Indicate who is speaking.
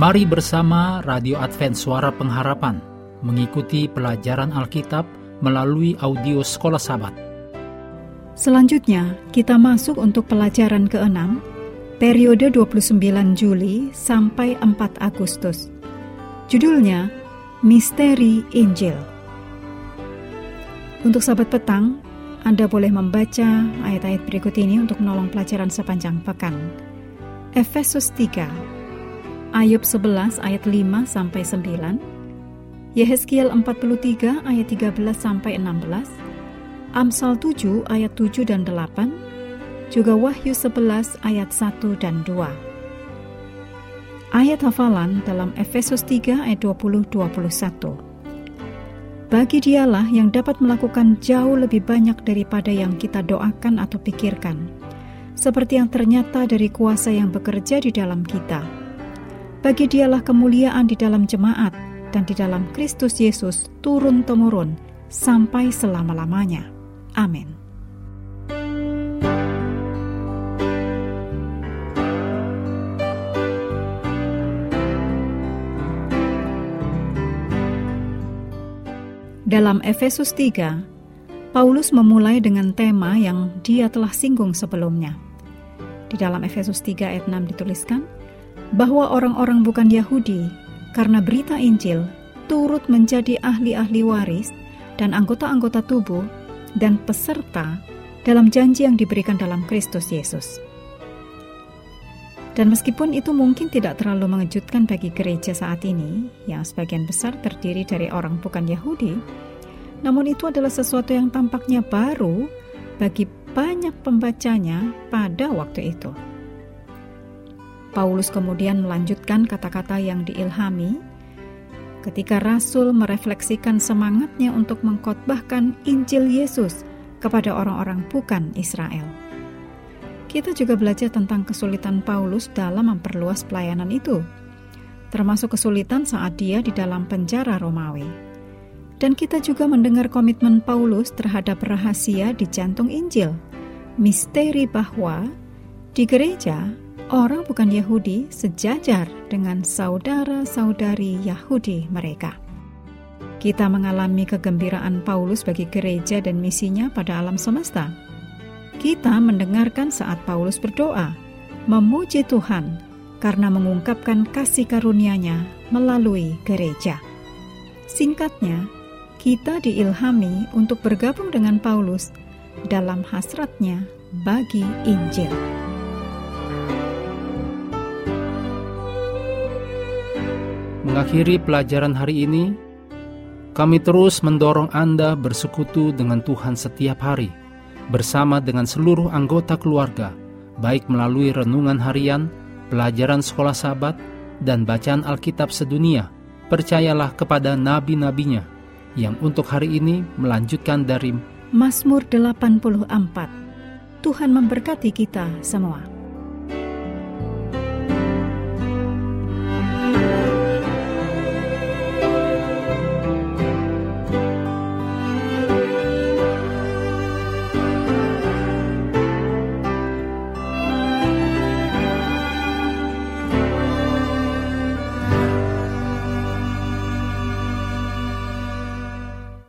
Speaker 1: Mari bersama Radio Advent Suara Pengharapan mengikuti pelajaran Alkitab melalui audio Sekolah Sabat.
Speaker 2: Selanjutnya, kita masuk untuk pelajaran ke-6, periode 29 Juli sampai 4 Agustus. Judulnya, Misteri Injil. Untuk sahabat petang, Anda boleh membaca ayat-ayat berikut ini untuk menolong pelajaran sepanjang pekan. Efesus 3 Ayub 11 ayat 5 sampai 9, Yehezkiel 43 ayat 13 sampai 16, Amsal 7 ayat 7 dan 8, juga Wahyu 11 ayat 1 dan 2. Ayat hafalan dalam Efesus 3 ayat 20 21. Bagi dialah yang dapat melakukan jauh lebih banyak daripada yang kita doakan atau pikirkan, seperti yang ternyata dari kuasa yang bekerja di dalam kita bagi dialah kemuliaan di dalam jemaat dan di dalam Kristus Yesus turun-temurun sampai selama-lamanya. Amin. Dalam Efesus 3, Paulus memulai dengan tema yang dia telah singgung sebelumnya. Di dalam Efesus 3 ayat 6 dituliskan, bahwa orang-orang bukan Yahudi karena berita Injil turut menjadi ahli-ahli waris dan anggota-anggota tubuh dan peserta dalam janji yang diberikan dalam Kristus Yesus. Dan meskipun itu mungkin tidak terlalu mengejutkan bagi gereja saat ini, yang sebagian besar terdiri dari orang bukan Yahudi, namun itu adalah sesuatu yang tampaknya baru bagi banyak pembacanya pada waktu itu. Paulus kemudian melanjutkan kata-kata yang diilhami ketika Rasul merefleksikan semangatnya untuk mengkhotbahkan Injil Yesus kepada orang-orang bukan Israel. Kita juga belajar tentang kesulitan Paulus dalam memperluas pelayanan itu, termasuk kesulitan saat dia di dalam penjara Romawi. Dan kita juga mendengar komitmen Paulus terhadap rahasia di jantung Injil, misteri bahwa di gereja orang bukan Yahudi sejajar dengan saudara-saudari Yahudi mereka. Kita mengalami kegembiraan Paulus bagi gereja dan misinya pada alam semesta. Kita mendengarkan saat Paulus berdoa, memuji Tuhan karena mengungkapkan kasih karunia-Nya melalui gereja. Singkatnya, kita diilhami untuk bergabung dengan Paulus dalam hasratnya bagi Injil.
Speaker 1: Mengakhiri pelajaran hari ini, kami terus mendorong Anda bersekutu dengan Tuhan setiap hari, bersama dengan seluruh anggota keluarga, baik melalui renungan harian, pelajaran sekolah sahabat, dan bacaan Alkitab sedunia. Percayalah kepada nabi-nabinya yang untuk hari ini melanjutkan dari
Speaker 2: Mazmur 84. Tuhan memberkati kita semua.